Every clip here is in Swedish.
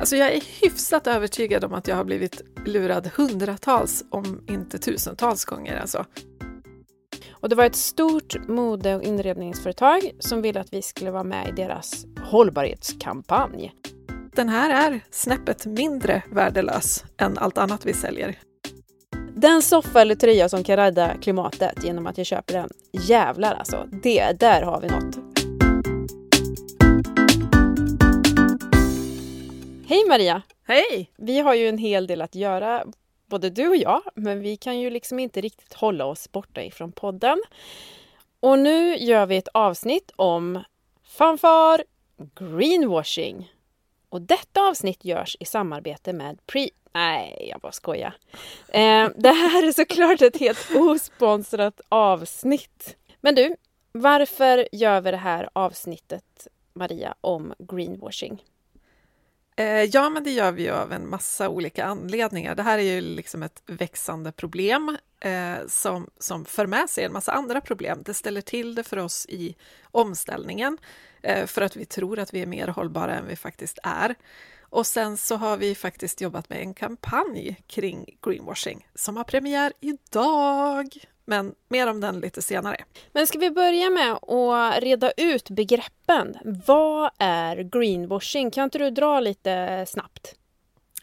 Alltså jag är hyfsat övertygad om att jag har blivit lurad hundratals, om inte tusentals gånger. Alltså. Och det var ett stort mode och inredningsföretag som ville att vi skulle vara med i deras hållbarhetskampanj. Den här är snäppet mindre värdelös än allt annat vi säljer. Den soffa eller tröja som kan rädda klimatet genom att jag köper den. Jävlar alltså, det, där har vi något. Hej Maria! Hej! Vi har ju en hel del att göra, både du och jag, men vi kan ju liksom inte riktigt hålla oss borta ifrån podden. Och nu gör vi ett avsnitt om fanfar greenwashing. Och detta avsnitt görs i samarbete med Pre... Nej, jag bara skojar. Eh, det här är såklart ett helt osponsrat avsnitt. Men du, varför gör vi det här avsnittet, Maria, om greenwashing? Eh, ja, men det gör vi ju av en massa olika anledningar. Det här är ju liksom ett växande problem eh, som, som för med sig en massa andra problem. Det ställer till det för oss i omställningen eh, för att vi tror att vi är mer hållbara än vi faktiskt är. Och sen så har vi faktiskt jobbat med en kampanj kring greenwashing som har premiär idag. Men mer om den lite senare. Men ska vi börja med att reda ut begreppen? Vad är greenwashing? Kan inte du dra lite snabbt?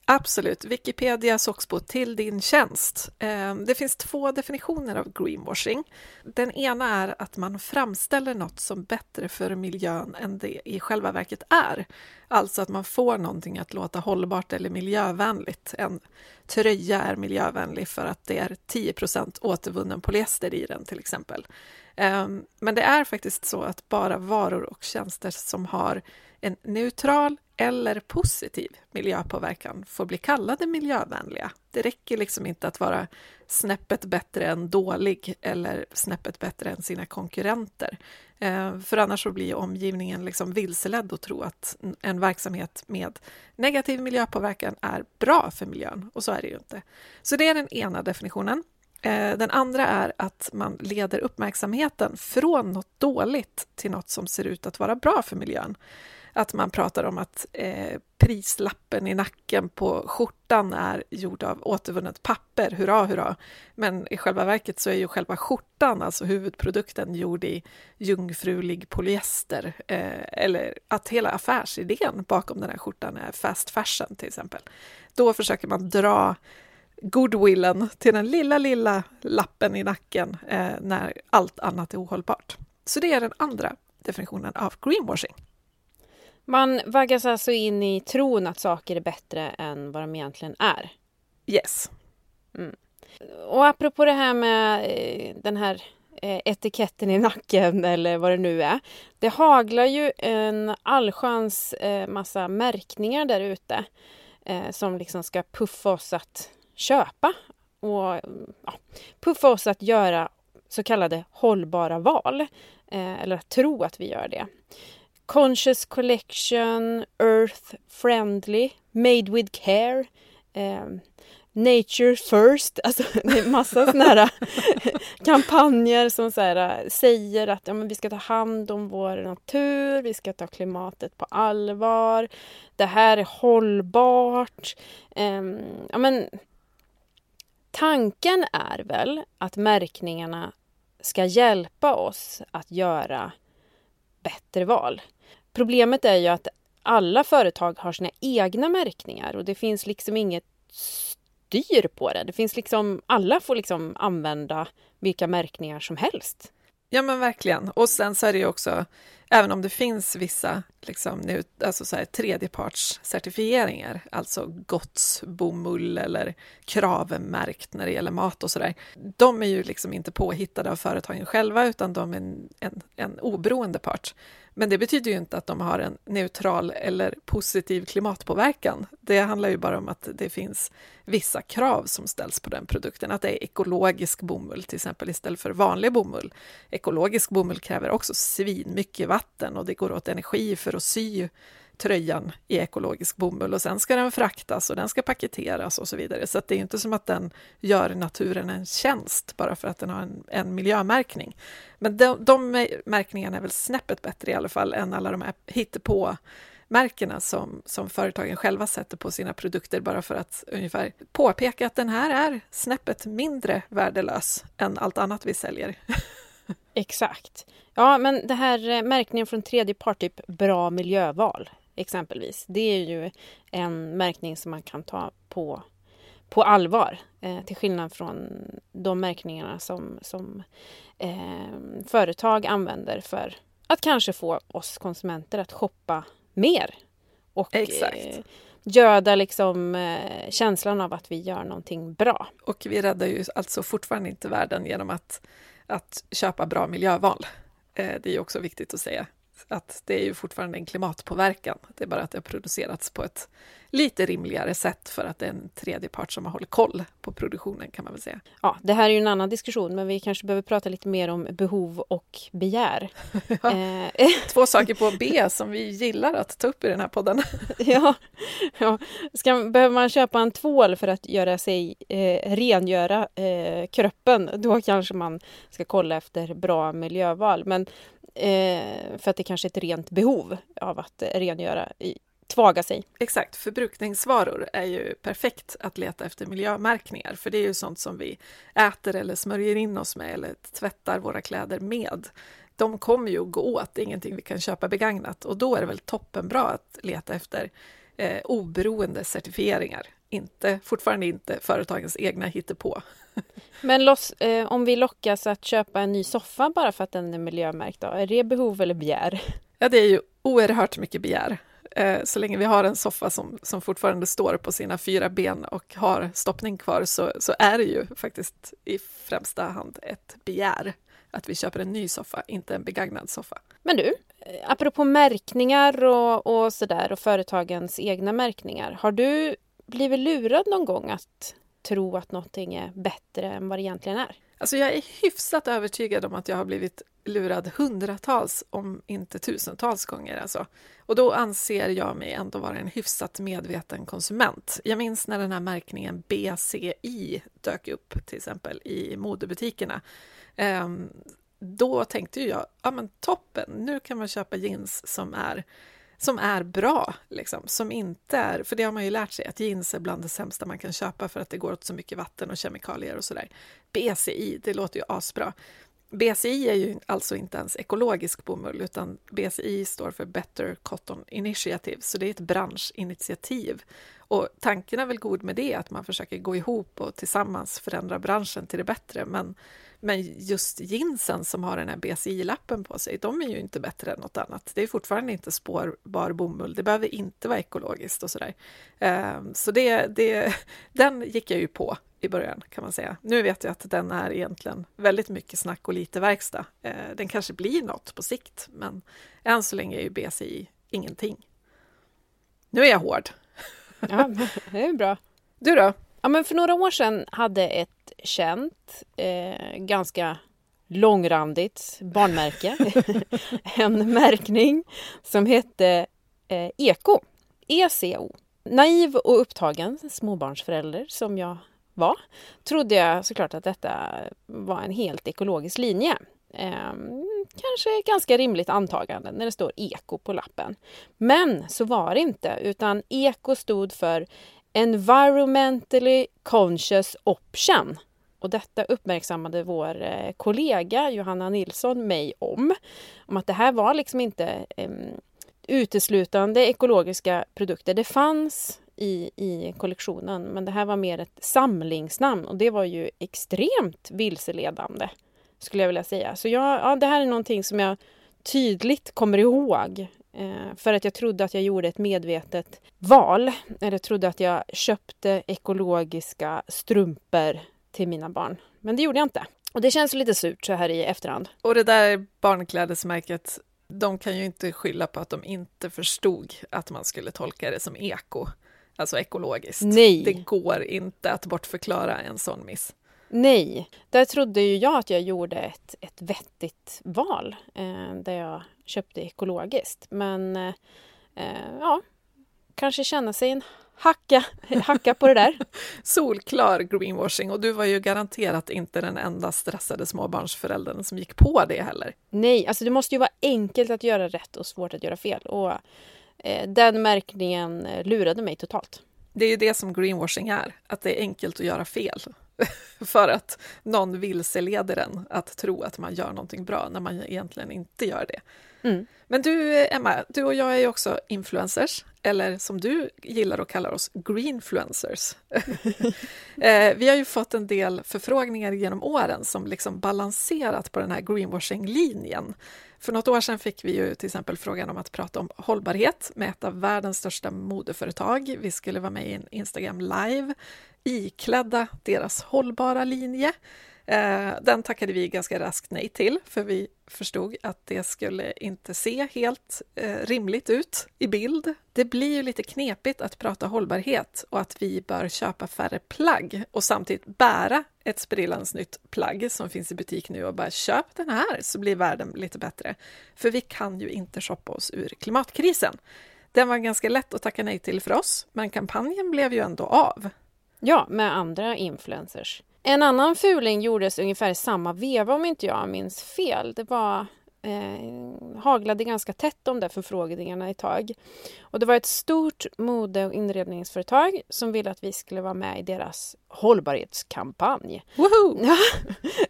Absolut. Wikipedia Soxbo till din tjänst. Ehm, det finns två definitioner av greenwashing. Den ena är att man framställer något som bättre för miljön än det i själva verket är. Alltså att man får någonting att låta hållbart eller miljövänligt. En tröja är miljövänlig för att det är 10% återvunnen polyester i den till exempel. Ehm, men det är faktiskt så att bara varor och tjänster som har en neutral eller positiv miljöpåverkan får bli kallade miljövänliga. Det räcker liksom inte att vara snäppet bättre än dålig eller snäppet bättre än sina konkurrenter. Eh, för annars så blir omgivningen liksom vilseledd och tro att en verksamhet med negativ miljöpåverkan är bra för miljön, och så är det ju inte. Så det är den ena definitionen. Eh, den andra är att man leder uppmärksamheten från något dåligt till något som ser ut att vara bra för miljön att man pratar om att eh, prislappen i nacken på skjortan är gjord av återvunnet papper, hurra hurra. Men i själva verket så är ju själva skjortan, alltså huvudprodukten, gjord i jungfrulig polyester. Eh, eller att hela affärsidén bakom den här skjortan är fast fashion till exempel. Då försöker man dra goodwillen till den lilla, lilla lappen i nacken eh, när allt annat är ohållbart. Så det är den andra definitionen av greenwashing. Man vaggas alltså in i tron att saker är bättre än vad de egentligen är. Yes. Mm. Och apropå det här med eh, den här eh, etiketten i nacken eller vad det nu är. Det haglar ju en allsköns eh, massa märkningar där ute som liksom ska puffa oss att köpa och ja, puffa oss att göra så kallade hållbara val. eller att tro att vi gör det. Conscious Collection, Earth Friendly, Made with Care, eh, Nature First, alltså det är massa sådana här eh, kampanjer som så här, eh, säger att ja, men vi ska ta hand om vår natur, vi ska ta klimatet på allvar, det här är hållbart. Eh, ja, men, tanken är väl att märkningarna ska hjälpa oss att göra bättre val. Problemet är ju att alla företag har sina egna märkningar och det finns liksom inget styr på det. Det finns liksom, alla får liksom använda vilka märkningar som helst. Ja men verkligen. Och sen så är det ju också, även om det finns vissa liksom, nu, alltså så här, tredjepartscertifieringar, alltså Gotts bomull eller kravmärkt när det gäller mat och sådär. De är ju liksom inte påhittade av företagen själva utan de är en, en, en oberoende part. Men det betyder ju inte att de har en neutral eller positiv klimatpåverkan. Det handlar ju bara om att det finns vissa krav som ställs på den produkten, att det är ekologisk bomull till exempel istället för vanlig bomull. Ekologisk bomull kräver också svin mycket vatten och det går åt energi för att sy tröjan i ekologisk bomull och sen ska den fraktas och den ska paketeras och så vidare. Så det är inte som att den gör naturen en tjänst bara för att den har en, en miljömärkning. Men de, de märkningarna är väl snäppet bättre i alla fall än alla de här hittepå-märkena som, som företagen själva sätter på sina produkter bara för att ungefär påpeka att den här är snäppet mindre värdelös än allt annat vi säljer. Exakt. Ja, men det här eh, märkningen från tredje part, typ bra miljöval exempelvis, det är ju en märkning som man kan ta på på allvar. Eh, till skillnad från de märkningarna som, som eh, företag använder för att kanske få oss konsumenter att shoppa mer. Och eh, göda liksom, eh, känslan av att vi gör någonting bra. Och vi räddar ju alltså fortfarande inte världen genom att, att köpa bra miljöval. Eh, det är också viktigt att säga att det är ju fortfarande en klimatpåverkan. Det är bara att det har producerats på ett lite rimligare sätt för att det är en tredje part som har hållit koll på produktionen kan man väl säga. Ja, det här är ju en annan diskussion, men vi kanske behöver prata lite mer om behov och begär. ja, eh, två saker på B som vi gillar att ta upp i den här podden. ja, ja. Ska, behöver man köpa en tvål för att göra sig eh, rengöra eh, kroppen, då kanske man ska kolla efter bra miljöval. Men eh, för att det kanske är ett rent behov av att rengöra tvaga sig. Exakt, förbrukningsvaror är ju perfekt att leta efter miljömärkningar, för det är ju sånt som vi äter eller smörjer in oss med eller tvättar våra kläder med. De kommer ju att gå åt, det är ingenting vi kan köpa begagnat och då är det väl toppenbra att leta efter eh, oberoende certifieringar, inte, fortfarande inte företagens egna hittepå. Men loss, eh, om vi lockas att köpa en ny soffa bara för att den är miljömärkt, då, är det behov eller begär? Ja, det är ju oerhört mycket begär. Eh, så länge vi har en soffa som, som fortfarande står på sina fyra ben och har stoppning kvar så, så är det ju faktiskt i främsta hand ett begär att vi köper en ny soffa, inte en begagnad soffa. Men du, eh, apropå märkningar och, och sådär och företagens egna märkningar. Har du blivit lurad någon gång att tro att någonting är bättre än vad det egentligen är? Alltså jag är hyfsat övertygad om att jag har blivit lurad hundratals, om inte tusentals gånger. Alltså. Och då anser jag mig ändå vara en hyfsat medveten konsument. Jag minns när den här märkningen BCI dök upp, till exempel i modebutikerna. Ehm, då tänkte jag, ja men toppen, nu kan man köpa jeans som är som är bra, liksom, som inte är, för det har man ju lärt sig, att jeans är bland det sämsta man kan köpa för att det går åt så mycket vatten och kemikalier och sådär. BCI, det låter ju asbra. BCI är ju alltså inte ens ekologisk bomull, utan BCI står för Better Cotton Initiative, så det är ett branschinitiativ. Och tanken är väl god med det, att man försöker gå ihop och tillsammans förändra branschen till det bättre, men men just jeansen som har den här BCI-lappen på sig, de är ju inte bättre än något annat. Det är fortfarande inte spårbar bomull, det behöver inte vara ekologiskt och sådär. Ehm, så det, det, den gick jag ju på i början kan man säga. Nu vet jag att den är egentligen väldigt mycket snack och lite verkstad. Ehm, den kanske blir något på sikt, men än så länge är ju BCI ingenting. Nu är jag hård. Ja, det är bra. Du då? Ja, men för några år sedan hade ett känt, eh, ganska långrandigt barnmärke en märkning som hette eh, Eko. ECO. Naiv och upptagen småbarnsförälder som jag var trodde jag såklart att detta var en helt ekologisk linje. Eh, kanske ganska rimligt antagande när det står eko på lappen. Men så var det inte, utan eko stod för Environmentally Conscious Option. Och detta uppmärksammade vår eh, kollega Johanna Nilsson mig om. Om att det här var liksom inte um, uteslutande ekologiska produkter. Det fanns i, i kollektionen men det här var mer ett samlingsnamn och det var ju extremt vilseledande skulle jag vilja säga. Så jag, ja, det här är någonting som jag tydligt kommer ihåg för att jag trodde att jag gjorde ett medvetet val. Eller trodde att jag köpte ekologiska strumpor till mina barn. Men det gjorde jag inte. Och det känns lite surt så här i efterhand. Och det där barnklädesmärket, de kan ju inte skylla på att de inte förstod att man skulle tolka det som eko, alltså ekologiskt. Nej. Det går inte att bortförklara en sån miss. Nej, där trodde ju jag att jag gjorde ett, ett vettigt val eh, där jag köpte ekologiskt. Men eh, eh, ja, kanske känna sig en hacka, hacka på det där. Solklar greenwashing och du var ju garanterat inte den enda stressade småbarnsföräldern som gick på det heller. Nej, alltså det måste ju vara enkelt att göra rätt och svårt att göra fel. Och eh, den märkningen eh, lurade mig totalt. Det är ju det som greenwashing är, att det är enkelt att göra fel. För att någon vilseleder en att tro att man gör någonting bra när man egentligen inte gör det. Mm. Men du, Emma, du och jag är ju också influencers, eller som du gillar att kalla oss, greenfluencers. Eh, vi har ju fått en del förfrågningar genom åren som liksom balanserat på den här greenwashing-linjen. För något år sedan fick vi ju till exempel frågan om att prata om hållbarhet med ett av världens största modeföretag. Vi skulle vara med i en Instagram live iklädda deras hållbara linje. Eh, den tackade vi ganska raskt nej till, för vi förstod att det skulle inte se helt eh, rimligt ut i bild. Det blir ju lite knepigt att prata hållbarhet och att vi bör köpa färre plagg och samtidigt bära ett sprillans nytt plagg som finns i butik nu och bara köp den här så blir världen lite bättre. För vi kan ju inte shoppa oss ur klimatkrisen. Den var ganska lätt att tacka nej till för oss, men kampanjen blev ju ändå av. Ja, med andra influencers. En annan fuling gjordes ungefär i samma veva om inte jag minns fel. Det var eh, haglade ganska tätt om de förfrågningarna ett tag. Och det var ett stort mode och inredningsföretag som ville att vi skulle vara med i deras hållbarhetskampanj. Woho!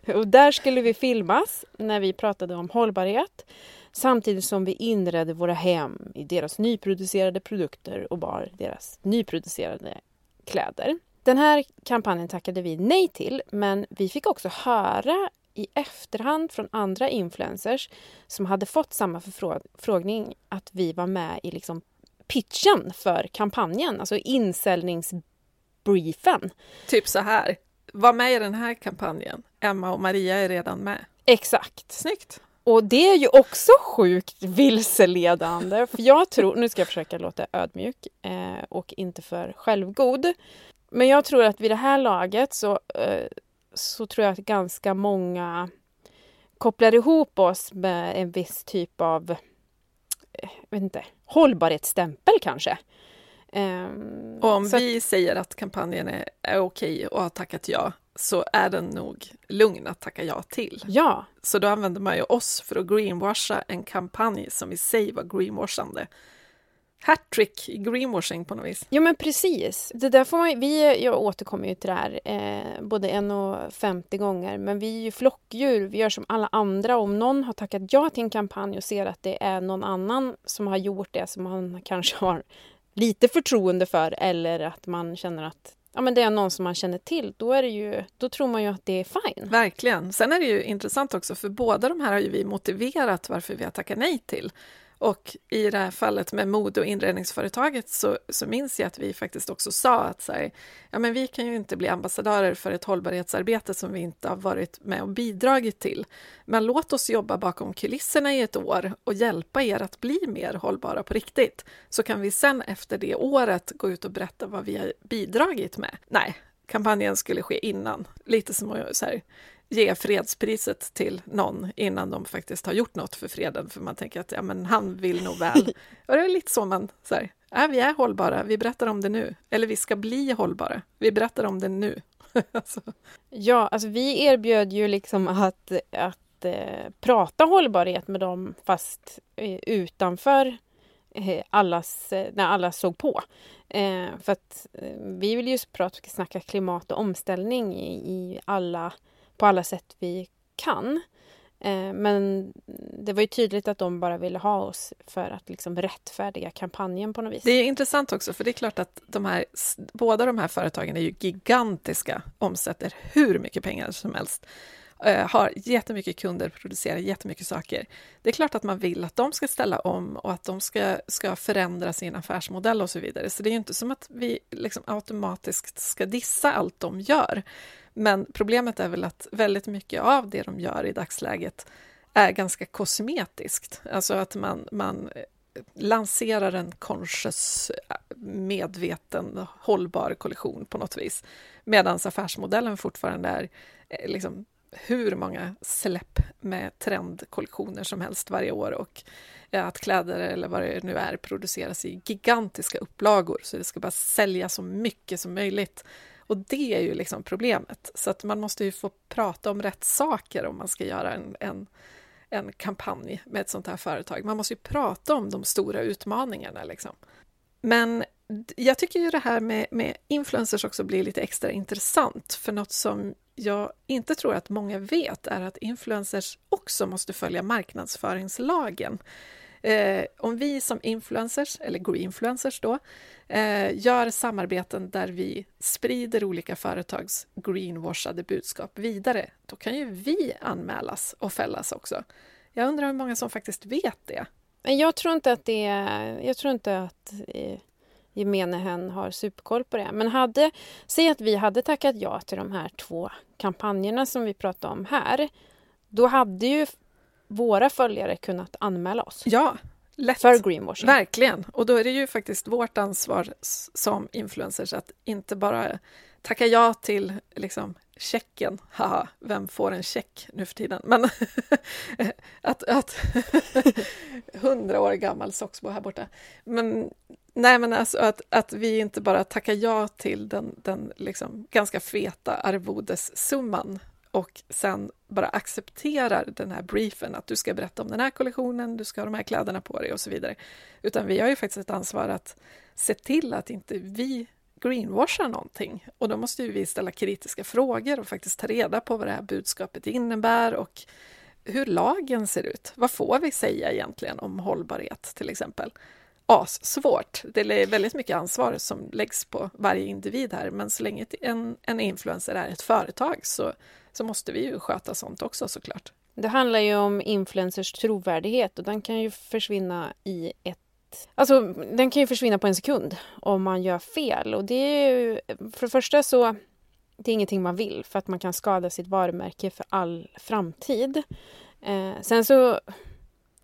Ja. och där skulle vi filmas när vi pratade om hållbarhet samtidigt som vi inredde våra hem i deras nyproducerade produkter och bar deras nyproducerade kläder. Den här kampanjen tackade vi nej till, men vi fick också höra i efterhand från andra influencers som hade fått samma förfrågning att vi var med i liksom pitchen för kampanjen, alltså insäljningsbriefen. Typ så här, var med i den här kampanjen. Emma och Maria är redan med. Exakt. Snyggt. Och det är ju också sjukt vilseledande. För jag tror, nu ska jag försöka låta ödmjuk eh, och inte för självgod. Men jag tror att vid det här laget så, eh, så tror jag att ganska många kopplar ihop oss med en viss typ av eh, vet inte, hållbarhetsstämpel kanske. Um, och om vi säger att kampanjen är, är okej och har tackat ja, så är den nog lugn att tacka ja till. Ja. Så då använder man ju oss för att greenwasha en kampanj som i sig var greenwashande hattrick i greenwashing på något vis. Ja men precis. Det där får man, vi, jag återkommer ju till det här eh, både en och 50 gånger men vi är ju flockdjur, vi gör som alla andra. Om någon har tackat ja till en kampanj och ser att det är någon annan som har gjort det som man kanske har lite förtroende för eller att man känner att ja, men det är någon som man känner till, då, är det ju, då tror man ju att det är fine. Verkligen. Sen är det ju intressant också, för båda de här har ju vi motiverat varför vi har tackat nej till. Och i det här fallet med mode och inredningsföretaget så, så minns jag att vi faktiskt också sa att så här, ja, men vi kan ju inte bli ambassadörer för ett hållbarhetsarbete som vi inte har varit med och bidragit till. Men låt oss jobba bakom kulisserna i ett år och hjälpa er att bli mer hållbara på riktigt. Så kan vi sen efter det året gå ut och berätta vad vi har bidragit med. Nej, kampanjen skulle ske innan. Lite som att så här, ge fredspriset till någon innan de faktiskt har gjort något för freden, för man tänker att ja, men han vill nog väl. Och det är lite så man, så här, ja, vi är hållbara, vi berättar om det nu. Eller vi ska bli hållbara, vi berättar om det nu. alltså. Ja, alltså vi erbjöd ju liksom att, att eh, prata hållbarhet med dem, fast eh, utanför eh, allas, eh, när alla såg på. Eh, för att eh, vi vill ju prata, snacka klimat och omställning i, i alla på alla sätt vi kan. Eh, men det var ju tydligt att de bara ville ha oss för att liksom rättfärdiga kampanjen på något vis. Det är intressant också, för det är klart att de här, båda de här företagen är ju gigantiska, omsätter hur mycket pengar som helst, eh, har jättemycket kunder, producerar jättemycket saker. Det är klart att man vill att de ska ställa om och att de ska, ska förändra sin affärsmodell och så vidare. Så det är ju inte som att vi liksom automatiskt ska dissa allt de gör. Men problemet är väl att väldigt mycket av det de gör i dagsläget är ganska kosmetiskt. Alltså att man, man eh, lanserar en conscious, medveten, hållbar kollektion på något vis. Medan affärsmodellen fortfarande är eh, liksom hur många släpp med trendkollektioner som helst varje år och eh, att kläder eller vad det nu är produceras i gigantiska upplagor så det ska bara säljas så mycket som möjligt och det är ju liksom problemet. Så att man måste ju få prata om rätt saker om man ska göra en, en, en kampanj med ett sånt här företag. Man måste ju prata om de stora utmaningarna. Liksom. Men jag tycker ju det här med, med influencers också blir lite extra intressant, för något som jag inte tror att många vet är att influencers också måste följa marknadsföringslagen. Eh, om vi som influencers, eller greenfluencers då, eh, gör samarbeten där vi sprider olika företags greenwashade budskap vidare, då kan ju vi anmälas och fällas också. Jag undrar hur många som faktiskt vet det? Jag tror inte att det är, jag tror inte att eh, gemene hen har superkoll på det. Men hade, säg att vi hade tackat ja till de här två kampanjerna som vi pratade om här. Då hade ju våra följare kunnat anmäla oss. Ja, lätt. För greenwashing. Verkligen. Och då är det ju faktiskt vårt ansvar som influencers att inte bara tacka ja till liksom, checken. Haha, vem får en check nu för tiden? Men att, att hundra år gammal Soxbo här borta. Men nej, men alltså att, att vi inte bara tackar ja till den, den liksom ganska feta arvodessumman och sen bara accepterar den här briefen att du ska berätta om den här kollektionen, du ska ha de här kläderna på dig och så vidare. Utan vi har ju faktiskt ett ansvar att se till att inte vi greenwashar någonting. Och då måste vi ställa kritiska frågor och faktiskt ta reda på vad det här budskapet innebär och hur lagen ser ut. Vad får vi säga egentligen om hållbarhet till exempel? Assvårt. Det är väldigt mycket ansvar som läggs på varje individ här, men så länge en, en influencer är ett företag så så måste vi ju sköta sånt också såklart. Det handlar ju om influencers trovärdighet och den kan ju försvinna i ett Alltså, den kan ju försvinna på en sekund om man gör fel. Och det är ju, för det första så, det är ingenting man vill för att man kan skada sitt varumärke för all framtid. Eh, sen så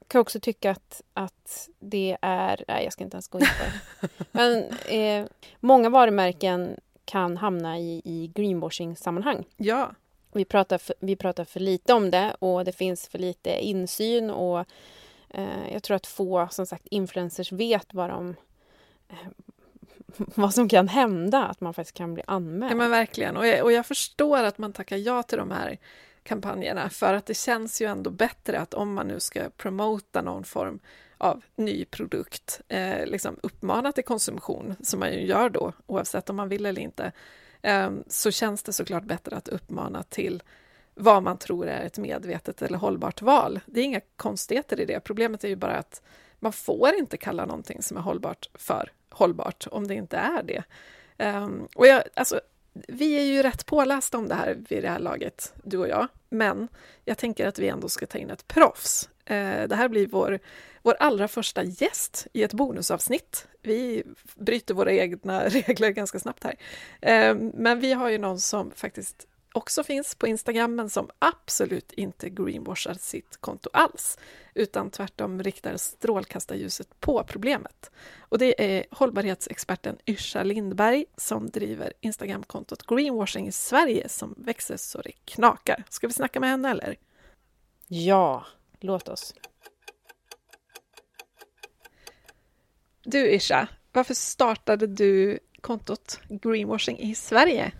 kan jag också tycka att, att det är, nej jag ska inte ens gå in på det. Men eh, många varumärken kan hamna i, i greenwashing-sammanhang. Ja. Vi pratar, för, vi pratar för lite om det och det finns för lite insyn och eh, jag tror att få som sagt influencers vet vad de eh, vad som kan hända, att man faktiskt kan bli anmäld. Ja men verkligen, och jag, och jag förstår att man tackar ja till de här kampanjerna för att det känns ju ändå bättre att om man nu ska promota någon form av ny produkt, eh, liksom uppmana till konsumtion, som man ju gör då, oavsett om man vill eller inte, Ehm, så känns det såklart bättre att uppmana till vad man tror är ett medvetet eller hållbart val. Det är inga konstigheter i det. Problemet är ju bara att man får inte kalla någonting som är hållbart för hållbart om det inte är det. Ehm, och jag, alltså, vi är ju rätt pålästa om det här vid det här laget, du och jag, men jag tänker att vi ändå ska ta in ett proffs. Eh, det här blir vår vår allra första gäst i ett bonusavsnitt. Vi bryter våra egna regler ganska snabbt här. Eh, men vi har ju någon som faktiskt också finns på Instagram, men som absolut inte greenwashar sitt konto alls, utan tvärtom riktar strålkastarljuset på problemet. Och det är hållbarhetsexperten Yrsa Lindberg som driver Instagramkontot Greenwashing i Sverige som växer så det knakar. Ska vi snacka med henne eller? Ja, låt oss. Du Isha, varför startade du kontot Greenwashing i Sverige?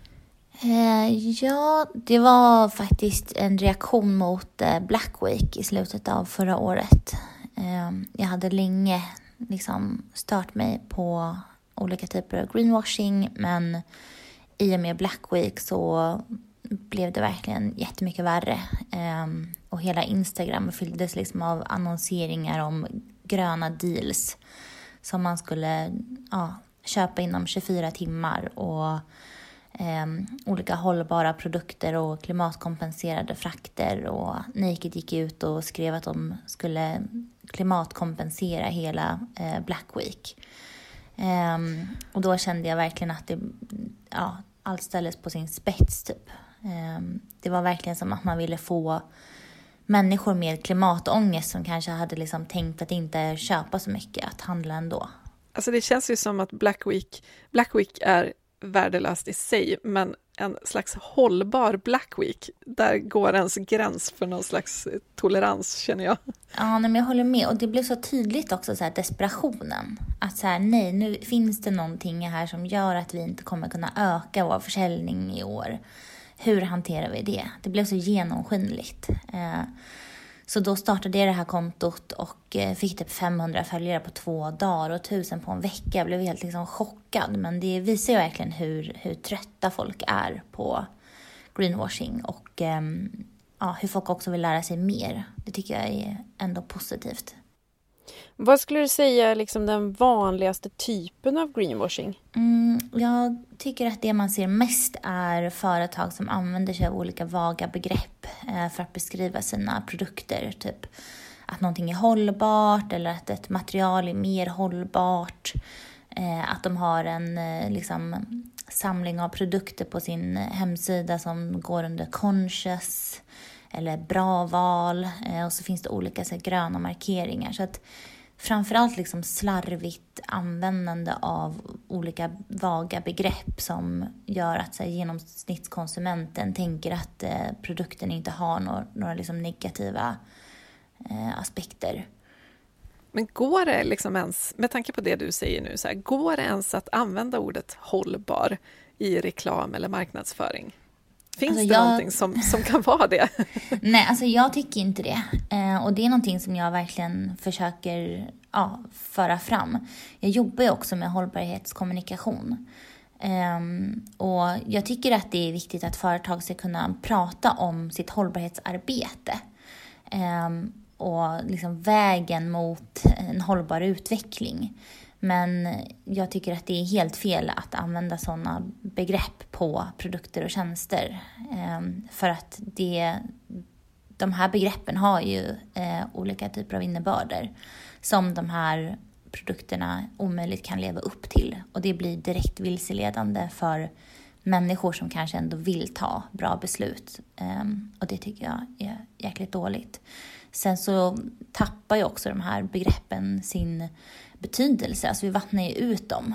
Eh, ja, det var faktiskt en reaktion mot eh, Black Week i slutet av förra året. Eh, jag hade länge liksom stört mig på olika typer av greenwashing men i och med Black Week så blev det verkligen jättemycket värre. Ehm, och hela Instagram fylldes liksom av annonseringar om gröna deals som man skulle ja, köpa inom 24 timmar och eh, olika hållbara produkter och klimatkompenserade frakter och Naked gick ut och skrev att de skulle klimatkompensera hela eh, Black Week. Eh, och då kände jag verkligen att det, ja, allt ställdes på sin spets typ. Ehm, det var verkligen som att man ville få människor med klimatångest som kanske hade liksom tänkt att inte köpa så mycket, att handla ändå. Alltså det känns ju som att Black Week, Black Week är värdelöst i sig, men en slags hållbar Black Week, där går ens gräns för någon slags tolerans, känner jag. Ja, men jag håller med. Och det blev så tydligt också, så här, desperationen. Att så här, nej, nu finns det någonting här som gör att vi inte kommer kunna öka vår försäljning i år hur hanterar vi det? Det blev så genomskinligt. Eh, så då startade jag det här kontot och eh, fick typ 500 följare på två dagar och 1000 på en vecka. Jag blev helt liksom chockad. Men det visar ju verkligen hur, hur trötta folk är på greenwashing och ehm, ja, hur folk också vill lära sig mer. Det tycker jag är ändå positivt. Vad skulle du säga är liksom den vanligaste typen av greenwashing? Mm, jag tycker att det man ser mest är företag som använder sig av olika vaga begrepp eh, för att beskriva sina produkter. Typ att någonting är hållbart eller att ett material är mer hållbart. Eh, att de har en eh, liksom, samling av produkter på sin hemsida som går under conscious eller bra val eh, och så finns det olika så här, gröna markeringar. Så att framförallt liksom slarvigt användande av olika vaga begrepp som gör att så här, genomsnittskonsumenten tänker att eh, produkten inte har några, några liksom negativa eh, aspekter. Men går det liksom ens, med tanke på det du säger nu, så här, går det ens att använda ordet hållbar i reklam eller marknadsföring? Finns alltså det jag... någonting som, som kan vara det? Nej, alltså jag tycker inte det. Eh, och det är någonting som jag verkligen försöker ja, föra fram. Jag jobbar ju också med hållbarhetskommunikation. Eh, och jag tycker att det är viktigt att företag ska kunna prata om sitt hållbarhetsarbete. Eh, och liksom vägen mot en hållbar utveckling. Men jag tycker att det är helt fel att använda sådana begrepp på produkter och tjänster. Ehm, för att det, de här begreppen har ju eh, olika typer av innebörder som de här produkterna omöjligt kan leva upp till. Och det blir direkt vilseledande för människor som kanske ändå vill ta bra beslut. Ehm, och det tycker jag är jäkligt dåligt. Sen så tappar ju också de här begreppen sin betydelse, alltså vi vattnar ju ut dem.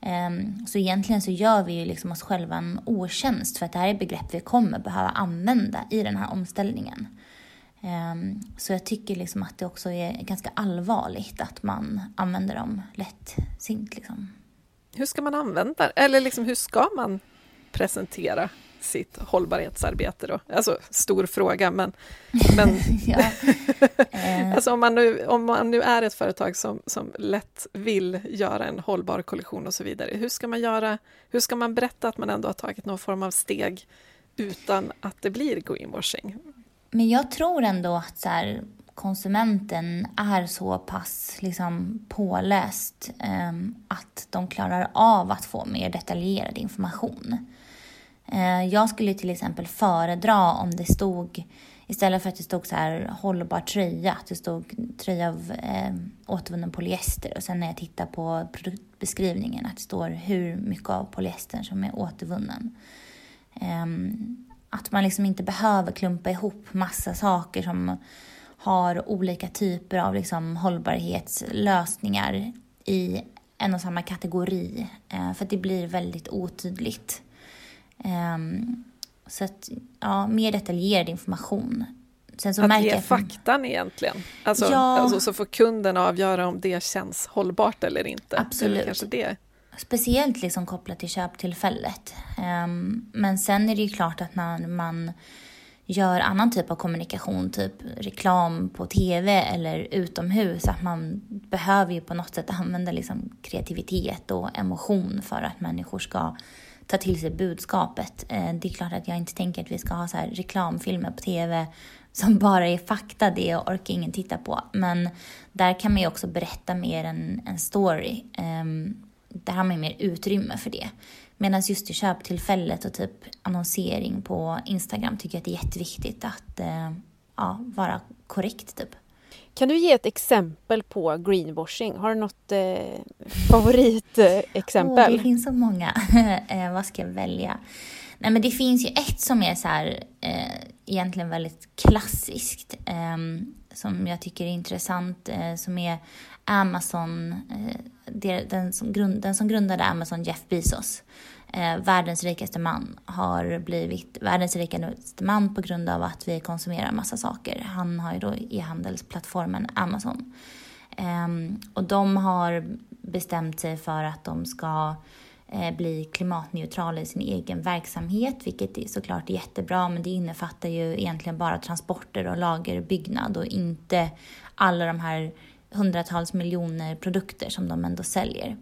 Ehm, så egentligen så gör vi ju liksom oss själva en otjänst för att det här är begrepp vi kommer behöva använda i den här omställningen. Ehm, så jag tycker liksom att det också är ganska allvarligt att man använder dem lättsint. Liksom. Hur ska man använda, eller liksom hur ska man presentera sitt hållbarhetsarbete då? Alltså, stor fråga, men... men alltså om man, nu, om man nu är ett företag som, som lätt vill göra en hållbar kollektion och så vidare, hur ska man göra? Hur ska man berätta att man ändå har tagit någon form av steg utan att det blir greenwashing? Men jag tror ändå att så här, konsumenten är så pass liksom, påläst um, att de klarar av att få mer detaljerad information. Eh, jag skulle till exempel föredra om det stod, istället för att det stod så här hållbar tröja, att det stod tröja av eh, återvunnen polyester och sen när jag tittar på produktbeskrivningen att det står hur mycket av polyestern som är återvunnen. Eh, att man liksom inte behöver klumpa ihop massa saker som har olika typer av liksom hållbarhetslösningar i en och samma kategori. Eh, för att det blir väldigt otydligt. Um, så att, ja, mer detaljerad information. Sen så att ge jag... faktan egentligen? Alltså, ja, alltså, så får kunden avgöra om det känns hållbart eller inte? Absolut. Kanske det. Speciellt liksom kopplat till köptillfället. Um, men sen är det ju klart att när man gör annan typ av kommunikation, typ reklam på tv eller utomhus, att man behöver ju på något sätt använda liksom kreativitet och emotion för att människor ska ta till sig budskapet. Eh, det är klart att jag inte tänker att vi ska ha så här reklamfilmer på tv som bara är fakta, det orkar ingen titta på. Men där kan man ju också berätta mer än en story. Ehm, där har man ju mer utrymme för det. Medan just i köptillfället och typ annonsering på Instagram tycker jag att det är jätteviktigt att eh, ja, vara korrekt. Typ. Kan du ge ett exempel på greenwashing? Har du något eh, favoritexempel? Oh, det finns så många. eh, vad ska jag välja? Nej, men det finns ju ett som är så här, eh, egentligen väldigt klassiskt, eh, som jag tycker är intressant, eh, som är Amazon, eh, den, som grund, den som grundade Amazon, Jeff Bezos eh, världens rikaste man har blivit världens rikaste man på grund av att vi konsumerar massa saker. Han har ju då e-handelsplattformen Amazon. Ehm, och de har bestämt sig för att de ska eh, bli klimatneutrala i sin egen verksamhet, vilket är såklart är jättebra, men det innefattar ju egentligen bara transporter och lagerbyggnad och inte alla de här hundratals miljoner produkter som de ändå säljer.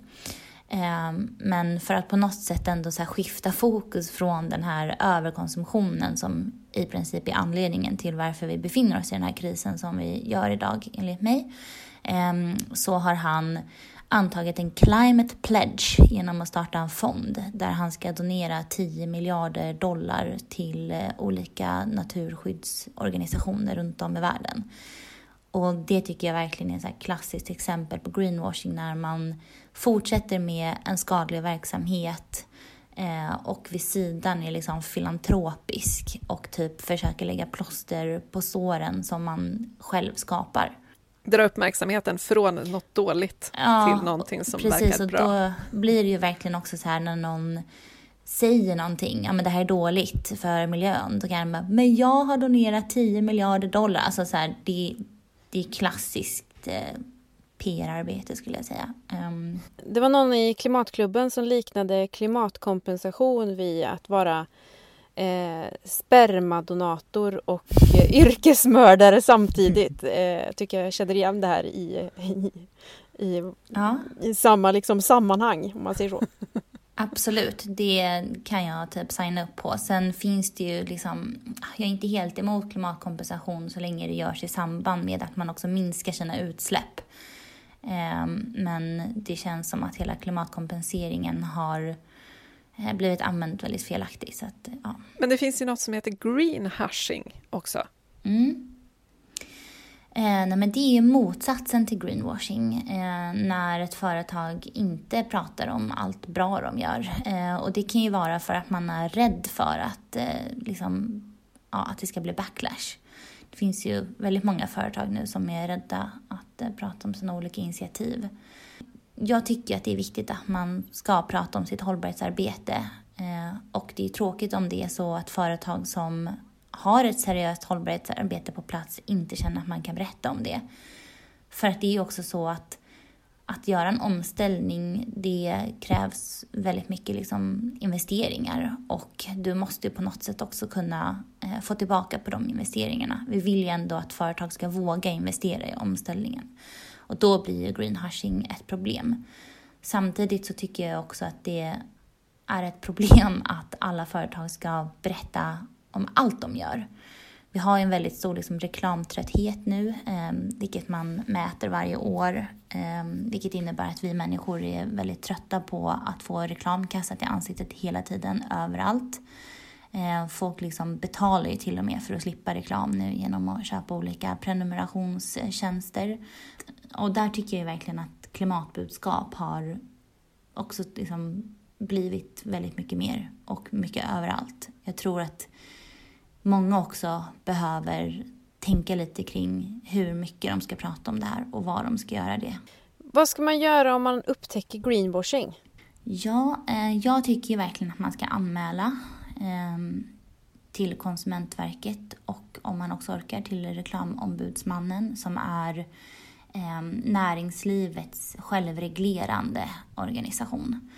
Ehm, men för att på något sätt ändå så skifta fokus från den här överkonsumtionen som i princip är anledningen till varför vi befinner oss i den här krisen som vi gör idag, enligt mig, ehm, så har han antagit en climate pledge genom att starta en fond där han ska donera 10 miljarder dollar till eh, olika naturskyddsorganisationer runt om i världen. Och det tycker jag verkligen är ett klassiskt exempel på greenwashing när man fortsätter med en skadlig verksamhet eh, och vid sidan är liksom filantropisk och typ försöker lägga plåster på såren som man själv skapar. Dra uppmärksamheten från något dåligt ja, till någonting som precis, verkar bra. Precis, och då blir det ju verkligen också så här när någon säger någonting, ja men det här är dåligt för miljön, då kan man bara, men jag har donerat 10 miljarder dollar. Alltså så här, det, det är klassiskt eh, PR-arbete skulle jag säga. Um... Det var någon i Klimatklubben som liknade klimatkompensation vid att vara eh, spermadonator och eh, yrkesmördare samtidigt. Eh, tycker jag känner igen det här i, i, i, ja. i samma liksom, sammanhang om man säger så. Absolut, det kan jag typ signa upp på. Sen finns det ju liksom, jag är inte helt emot klimatkompensation så länge det görs i samband med att man också minskar sina utsläpp. Ehm, men det känns som att hela klimatkompenseringen har eh, blivit använd väldigt felaktigt. Så att, ja. Men det finns ju något som heter green hashing också. Mm. Eh, nej, men det är ju motsatsen till greenwashing eh, när ett företag inte pratar om allt bra de gör. Eh, och det kan ju vara för att man är rädd för att, eh, liksom, ja, att det ska bli backlash. Det finns ju väldigt många företag nu som är rädda att eh, prata om sina olika initiativ. Jag tycker att det är viktigt att man ska prata om sitt hållbarhetsarbete eh, och det är tråkigt om det är så att företag som har ett seriöst hållbarhetsarbete på plats inte känner att man kan berätta om det. För att det är ju också så att att göra en omställning, det krävs väldigt mycket liksom investeringar och du måste på något sätt också kunna eh, få tillbaka på de investeringarna. Vi vill ju ändå att företag ska våga investera i omställningen och då blir ju greenhushing ett problem. Samtidigt så tycker jag också att det är ett problem att alla företag ska berätta om allt de gör. Vi har en väldigt stor liksom, reklamtrötthet nu, eh, vilket man mäter varje år. Eh, vilket innebär att vi människor är väldigt trötta på att få reklam kastat i ansiktet hela tiden, överallt. Eh, folk liksom betalar ju till och med för att slippa reklam nu genom att köpa olika prenumerationstjänster. Och där tycker jag verkligen att klimatbudskap har också liksom blivit väldigt mycket mer och mycket överallt. Jag tror att många också behöver tänka lite kring hur mycket de ska prata om det här och vad de ska göra det. Vad ska man göra om man upptäcker greenwashing? Ja, eh, jag tycker verkligen att man ska anmäla eh, till Konsumentverket och om man också orkar till Reklamombudsmannen som är eh, näringslivets självreglerande organisation.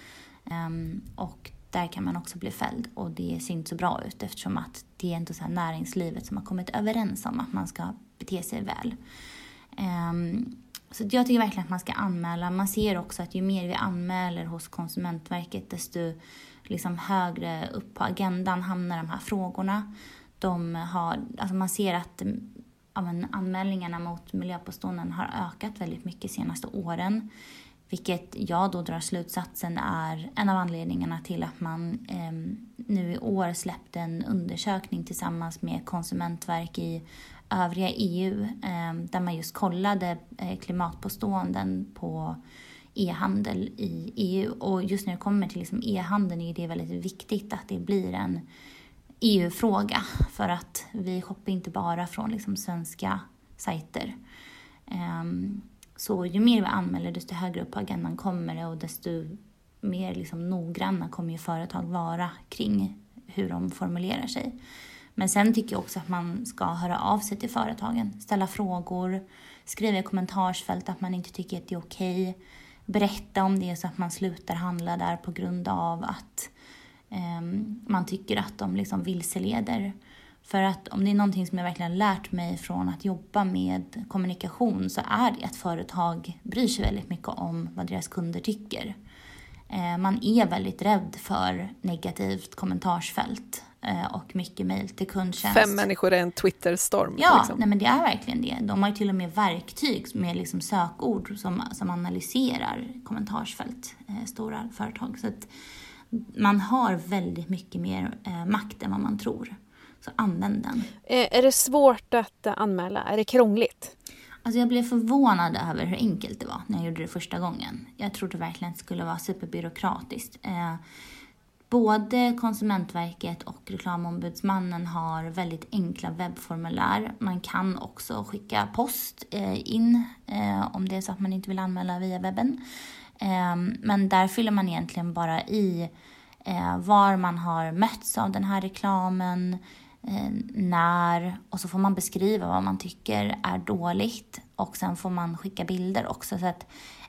Um, och där kan man också bli fälld och det ser inte så bra ut eftersom att det är ändå så näringslivet som har kommit överens om att man ska bete sig väl. Um, så jag tycker verkligen att man ska anmäla. Man ser också att ju mer vi anmäler hos Konsumentverket desto liksom högre upp på agendan hamnar de här frågorna. De har, alltså man ser att ja, anmälningarna mot miljöpåståenden har ökat väldigt mycket de senaste åren. Vilket jag då drar slutsatsen är en av anledningarna till att man eh, nu i år släppte en undersökning tillsammans med konsumentverk i övriga EU eh, där man just kollade eh, klimatpåståenden på e-handel i EU. Och just när det kommer till liksom e-handeln är det väldigt viktigt att det blir en EU-fråga för att vi shoppar inte bara från liksom svenska sajter. Um, så ju mer vi anmäler desto högre upp på agendan kommer det och desto mer liksom noggranna kommer ju företag vara kring hur de formulerar sig. Men sen tycker jag också att man ska höra av sig till företagen, ställa frågor, skriva i kommentarsfält att man inte tycker att det är okej. berätta om det så att man slutar handla där på grund av att eh, man tycker att de liksom vilseleder. För att om det är någonting som jag verkligen lärt mig från att jobba med kommunikation så är det att företag bryr sig väldigt mycket om vad deras kunder tycker. Eh, man är väldigt rädd för negativt kommentarsfält eh, och mycket mejl till kundtjänst. Fem människor är en Twitterstorm. Ja, liksom. nej, men det är verkligen det. De har ju till och med verktyg med liksom sökord som, som analyserar kommentarsfält, eh, stora företag. Så att man har väldigt mycket mer makt än vad man tror. Så använd den. Är det svårt att anmäla? Är det krångligt? Alltså jag blev förvånad över hur enkelt det var när jag gjorde det första gången. Jag trodde verkligen att det skulle vara superbyråkratiskt. Eh, både Konsumentverket och Reklamombudsmannen har väldigt enkla webbformulär. Man kan också skicka post eh, in eh, om det är så att man inte vill anmäla via webben. Men där fyller man egentligen bara i var man har mötts av den här reklamen, eh, Eh, när och så får man beskriva vad man tycker är dåligt och sen får man skicka bilder också. Så att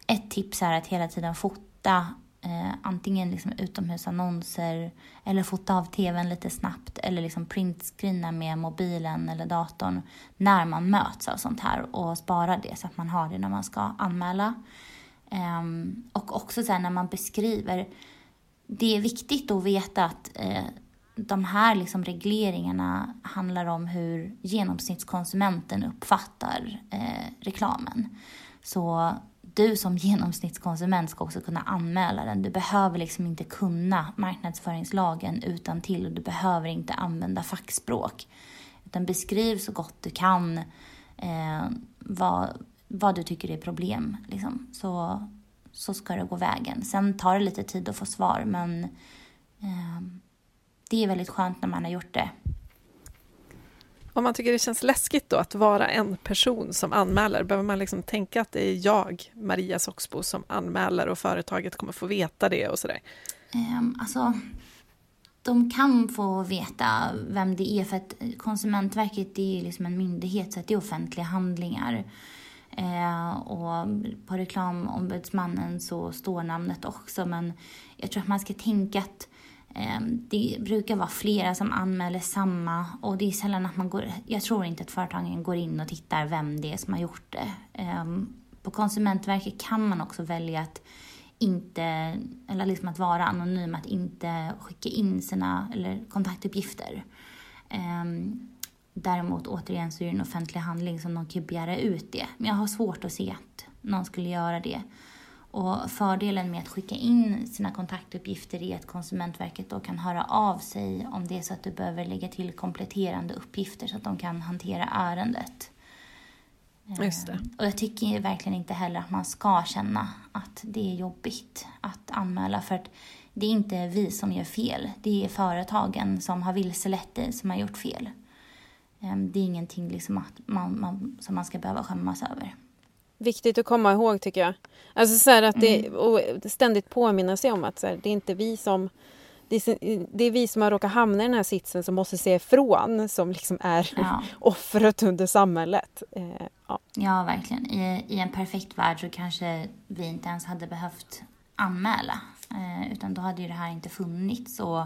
ett tips är att hela tiden fota eh, antingen liksom utomhusannonser eller fota av tvn lite snabbt eller liksom printscreena med mobilen eller datorn när man möts av sånt här och spara det så att man har det när man ska anmäla. Eh, och också så när man beskriver det är viktigt att veta att eh, de här liksom regleringarna handlar om hur genomsnittskonsumenten uppfattar eh, reklamen. Så du som genomsnittskonsument ska också kunna anmäla den. Du behöver liksom inte kunna marknadsföringslagen utan till och du behöver inte använda fackspråk. Utan beskriv så gott du kan eh, vad, vad du tycker är problem. Liksom. Så, så ska det gå vägen. Sen tar det lite tid att få svar men eh, det är väldigt skönt när man har gjort det. Om man tycker det känns läskigt då att vara en person som anmäler, behöver man liksom tänka att det är jag, Maria Soxbo, som anmäler och företaget kommer få veta det och sådär? Um, alltså, de kan få veta vem det är för att Konsumentverket är liksom en myndighet så det är offentliga handlingar. Eh, och på reklamombudsmannen så står namnet också men jag tror att man ska tänka att Ehm, det brukar vara flera som anmäler samma och det är sällan att man går... Jag tror inte att företagen går in och tittar vem det är som har gjort det. Ehm, på Konsumentverket kan man också välja att inte, eller liksom att vara anonym, att inte skicka in sina eller kontaktuppgifter. Ehm, däremot återigen så är det en offentlig handling som de kan begära ut det. Men jag har svårt att se att någon skulle göra det. Och fördelen med att skicka in sina kontaktuppgifter är att Konsumentverket då kan höra av sig om det är så att du behöver lägga till kompletterande uppgifter så att de kan hantera ärendet. Just det. Och jag tycker verkligen inte heller att man ska känna att det är jobbigt att anmäla för att det är inte vi som gör fel. Det är företagen som har vilselett dig som har gjort fel. Ehm, det är ingenting liksom att man, man, som man ska behöva skämmas över. Viktigt att komma ihåg tycker jag. Alltså så att det, mm. och ständigt påminna sig om att så här, det är inte vi som det är, vi som har råkat hamna i den här sitsen som måste se ifrån som liksom är ja. offret under samhället. Eh, ja. ja, verkligen. I, I en perfekt värld så kanske vi inte ens hade behövt anmäla. Eh, utan då hade ju det här inte funnits. Och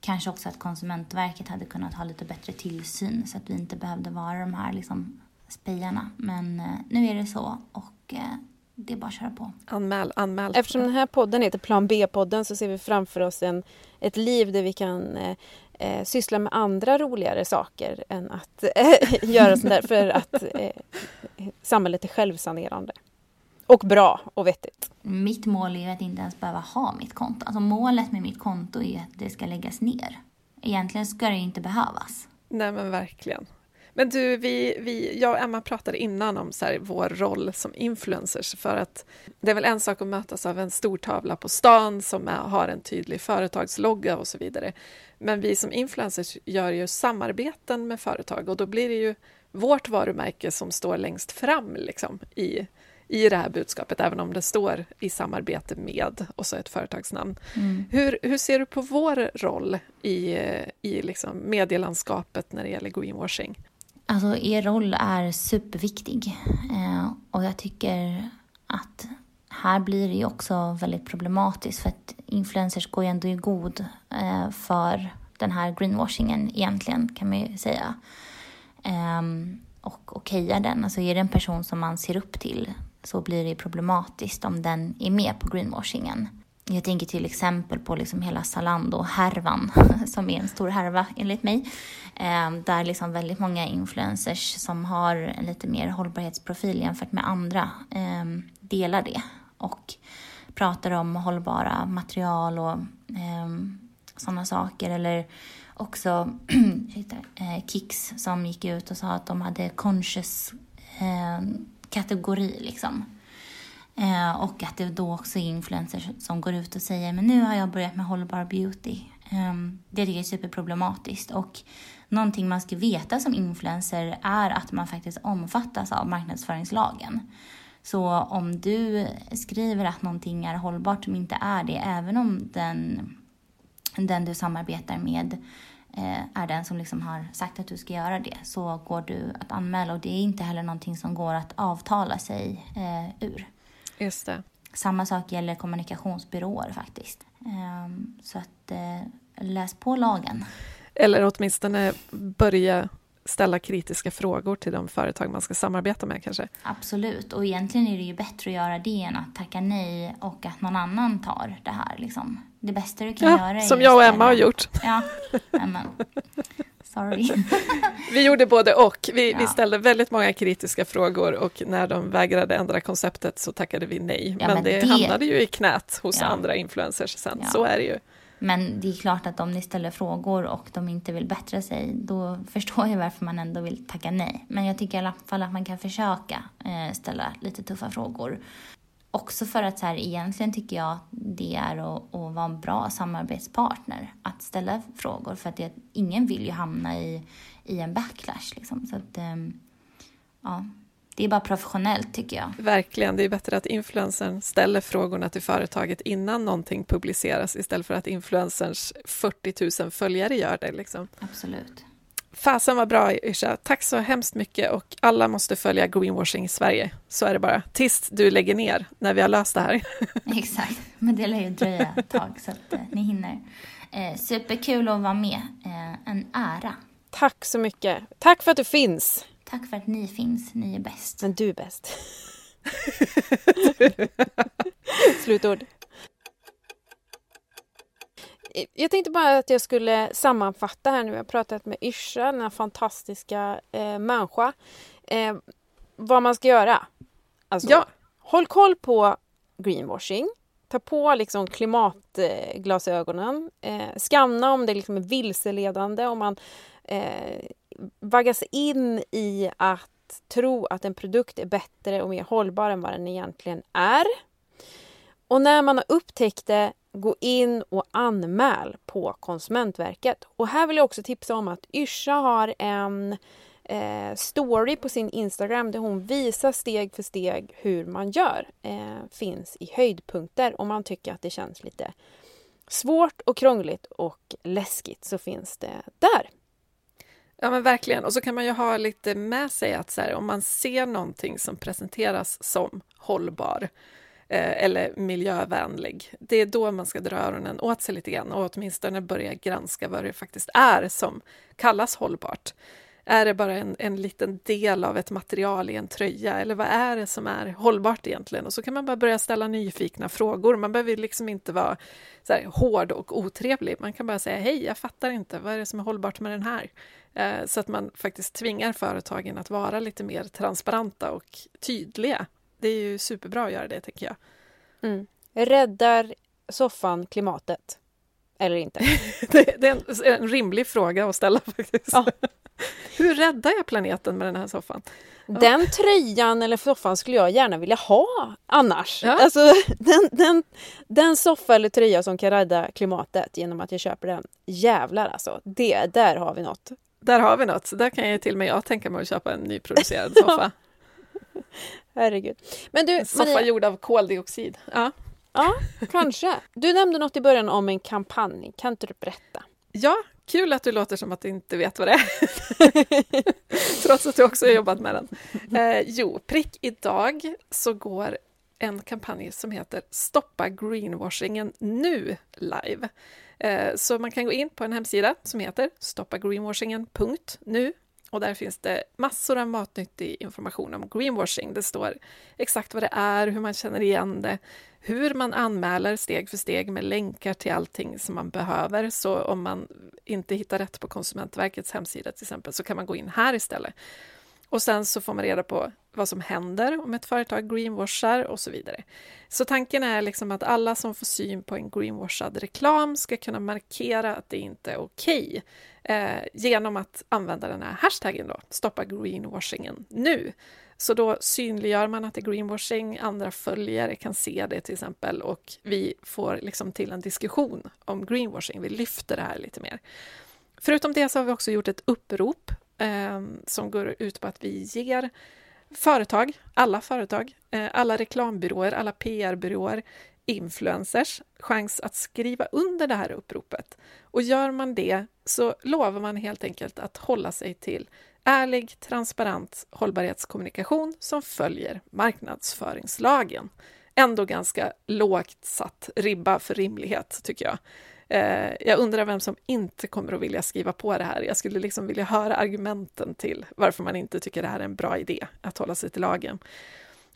kanske också att Konsumentverket hade kunnat ha lite bättre tillsyn så att vi inte behövde vara de här liksom, spejarna. Men eh, nu är det så och eh, det är bara att köra på. Anmäl, anmäl. Eftersom den här podden heter Plan B-podden så ser vi framför oss en, ett liv där vi kan eh, eh syssla med andra roligare saker än att eh, göra sånt där för att eh, samhället är självsanerande. Och bra och vettigt. Mitt mål är att inte ens behöva ha mitt konto. Alltså målet med mitt konto är att det ska läggas ner. Egentligen ska det inte behövas. Nej men verkligen. Men du, vi, vi, jag och Emma pratade innan om så här, vår roll som influencers för att det är väl en sak att mötas av en stor tavla på stan som är, har en tydlig företagslogga och så vidare. Men vi som influencers gör ju samarbeten med företag och då blir det ju vårt varumärke som står längst fram liksom, i, i det här budskapet, även om det står i samarbete med och så ett företagsnamn. Mm. Hur, hur ser du på vår roll i, i liksom medielandskapet när det gäller greenwashing? Alltså er roll är superviktig eh, och jag tycker att här blir det ju också väldigt problematiskt för att influencers går ju ändå i god eh, för den här greenwashingen egentligen kan man ju säga. Eh, och okejar den. Alltså är det en person som man ser upp till så blir det problematiskt om den är med på greenwashingen. Jag tänker till exempel på liksom hela Zalando-härvan, som är en stor härva enligt mig. Ehm, där liksom väldigt många influencers som har en lite mer hållbarhetsprofil jämfört med andra ehm, delar det. Och pratar om hållbara material och ehm, sådana saker. Eller också eh, Kicks som gick ut och sa att de hade Conscious-kategori, liksom. Eh, och att det då också är influencers som går ut och säger men nu har jag börjat med hållbar beauty. Eh, det tycker jag är superproblematiskt och någonting man ska veta som influencer är att man faktiskt omfattas av marknadsföringslagen. Så om du skriver att någonting är hållbart som inte är det, även om den, den du samarbetar med Eh, är den som liksom har sagt att du ska göra det så går du att anmäla och det är inte heller någonting som går att avtala sig eh, ur. Just det. Samma sak gäller kommunikationsbyråer faktiskt. Eh, så att eh, läs på lagen. Eller åtminstone börja ställa kritiska frågor till de företag man ska samarbeta med kanske? Absolut, och egentligen är det ju bättre att göra det än att tacka nej och att någon annan tar det här. Liksom. Det bästa du kan ja, göra är Som jag och Emma har gjort. Ja, men sorry. vi gjorde både och. Vi, ja. vi, ställde väldigt många kritiska frågor och när de vägrade ändra konceptet så tackade vi nej. Ja, men, men det, det, hamnade ju i knät hos ja. andra influencers sen, så är det ju. Men det är klart att om ni ställer frågor och de inte vill bättra sig, då förstår jag varför man ändå vill tacka nej. Men jag tycker i alla fall att man kan försöka eh, ställa lite tuffa frågor. Också för att så här, egentligen tycker jag det är att, att vara en bra samarbetspartner att ställa frågor. För att det, ingen vill ju hamna i, i en backlash. Liksom. Så att, eh, ja, det är bara professionellt tycker jag. Verkligen, det är bättre att influencern ställer frågorna till företaget innan någonting publiceras istället för att influencerns 40 000 följare gör det. Liksom. Absolut. Fasen var bra Yrsa, tack så hemskt mycket och alla måste följa greenwashing i Sverige. Så är det bara, tills du lägger ner när vi har löst det här. Exakt, men det lär ju dröja ett tag så att eh, ni hinner. Eh, superkul att vara med, eh, en ära. Tack så mycket. Tack för att du finns. Tack för att ni finns, ni är bäst. Men du är bäst. Slutord. Jag tänkte bara att jag skulle sammanfatta här nu. Jag har pratat med Yrsa, den här fantastiska eh, människa. Eh, vad man ska göra. Alltså, ja. Håll koll på greenwashing. Ta på liksom klimatglasögonen. Eh, skanna om det liksom är vilseledande. Om man eh, vaggas in i att tro att en produkt är bättre och mer hållbar än vad den egentligen är. Och när man har upptäckt det, gå in och anmäl på Konsumentverket. Och här vill jag också tipsa om att Yrsa har en eh, story på sin Instagram där hon visar steg för steg hur man gör. Eh, finns i höjdpunkter om man tycker att det känns lite svårt och krångligt och läskigt så finns det där. Ja men verkligen, och så kan man ju ha lite med sig att så här, om man ser någonting som presenteras som hållbar Eh, eller miljövänlig, det är då man ska dra öronen åt sig lite grann och åtminstone börja granska vad det faktiskt är som kallas hållbart. Är det bara en, en liten del av ett material i en tröja eller vad är det som är hållbart egentligen? Och så kan man bara börja ställa nyfikna frågor. Man behöver liksom inte vara så här, hård och otrevlig. Man kan bara säga hej, jag fattar inte, vad är det som är hållbart med den här? Eh, så att man faktiskt tvingar företagen att vara lite mer transparenta och tydliga. Det är ju superbra att göra det, tänker jag. Mm. Räddar soffan klimatet? Eller inte? det, det, är en, en, rimlig fråga att ställa faktiskt. Ja. Hur räddar jag planeten med den här soffan? Den tröjan eller soffan skulle jag gärna vilja ha annars. Ja. Alltså, den, den, den soffa eller tröja som kan rädda klimatet genom att jag köper den. Jävlar alltså, det, där har vi något. Där har vi något. Där kan jag till och med jag tänka mig att köpa en nyproducerad soffa. Herregud. Men du, en soffa Maria... gjord av koldioxid. Ja. ja, kanske. Du nämnde något i början om en kampanj. Kan inte du berätta? Ja, kul att du låter som att du inte vet vad det är. Trots att du också har jobbat med den. Eh, jo, prick idag så går en kampanj som heter Stoppa greenwashingen nu live. Eh, så man kan gå in på en hemsida som heter stoppagreenwashingen.nu och där finns det massor av matnyttig information om greenwashing. Det står exakt vad det är, hur man känner igen det, hur man anmäler steg för steg med länkar till allting som man behöver. Så om man inte hittar rätt på Konsumentverkets hemsida till exempel så kan man gå in här istället. Och sen så får man reda på vad som händer om ett företag greenwashar och så vidare. Så tanken är liksom att alla som får syn på en greenwashad reklam ska kunna markera att det inte är okej okay, eh, genom att använda den här hashtaggen då, stoppa greenwashingen nu. Så då synliggör man att det är greenwashing, andra följare kan se det till exempel och vi får liksom till en diskussion om greenwashing. Vi lyfter det här lite mer. Förutom det så har vi också gjort ett upprop eh, som går ut på att vi ger företag, alla företag, eh, alla reklambyråer, alla PR-byråer, influencers chans att skriva under det här uppropet. Och gör man det så lovar man helt enkelt att hålla sig till ärlig, transparent hållbarhetskommunikation som följer marknadsföringslagen. Ändå ganska lågt satt ribba för rimlighet, tycker jag. Eh, jag undrar vem som inte kommer att vilja skriva på det här. Jag skulle liksom vilja höra argumenten till varför man inte tycker det här är en bra idé att hålla sig till lagen.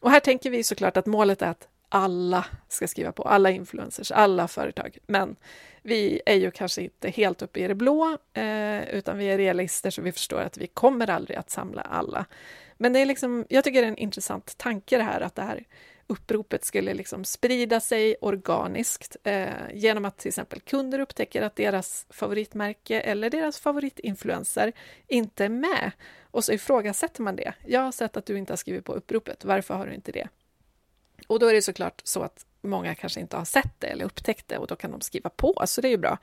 Och här tänker vi såklart att målet är att alla ska skriva på, alla influencers, alla företag. Men vi är ju kanske inte helt uppe i det blå, eh, utan vi är realister så vi förstår att vi kommer aldrig att samla alla. Men det är liksom, jag tycker det är en intressant tanke det här att det här uppropet skulle liksom sprida sig organiskt eh, genom att till exempel kunder upptäcker att deras favoritmärke eller deras favoritinfluencer inte är med. Och så ifrågasätter man det. Jag har sett att du inte har skrivit på uppropet, varför har du inte det? Och då är det såklart så att många kanske inte har sett det eller upptäckt det och då kan de skriva på, så det är ju bra.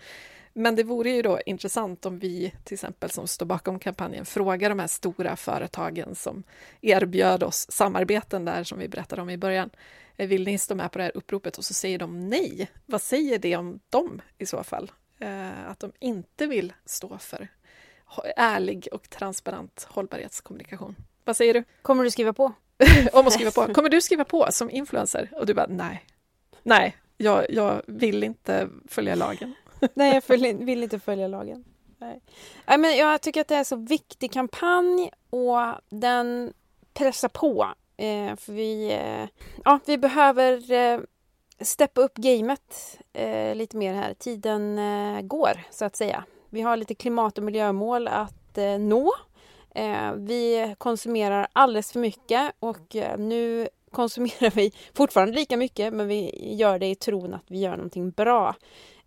Men det vore ju då intressant om vi till exempel som står bakom kampanjen frågar de här stora företagen som erbjöd oss samarbeten där som vi berättade om i början. Eh, vill ni stå med på det här uppropet? Och så säger de nej. Vad säger det om dem i så fall? Eh, att de inte vill stå för ärlig och transparent hållbarhetskommunikation. Vad säger du? Kommer du skriva på? om att skriva på. Kommer du skriva på som influencer? Och du bara nej. Nej, jag, jag vill inte följa lagen. Nej, jag vill inte följa lagen. Nej. men jag tycker att det är en så viktig kampanj och den pressar på. Eh, för vi, eh, ja, vi behöver eh, steppa upp gamet eh, lite mer här. Tiden eh, går, så att säga. Vi har lite klimat och miljömål att eh, nå. Eh, vi konsumerar alldeles för mycket och eh, nu konsumerar vi fortfarande lika mycket men vi gör det i tron att vi gör någonting bra.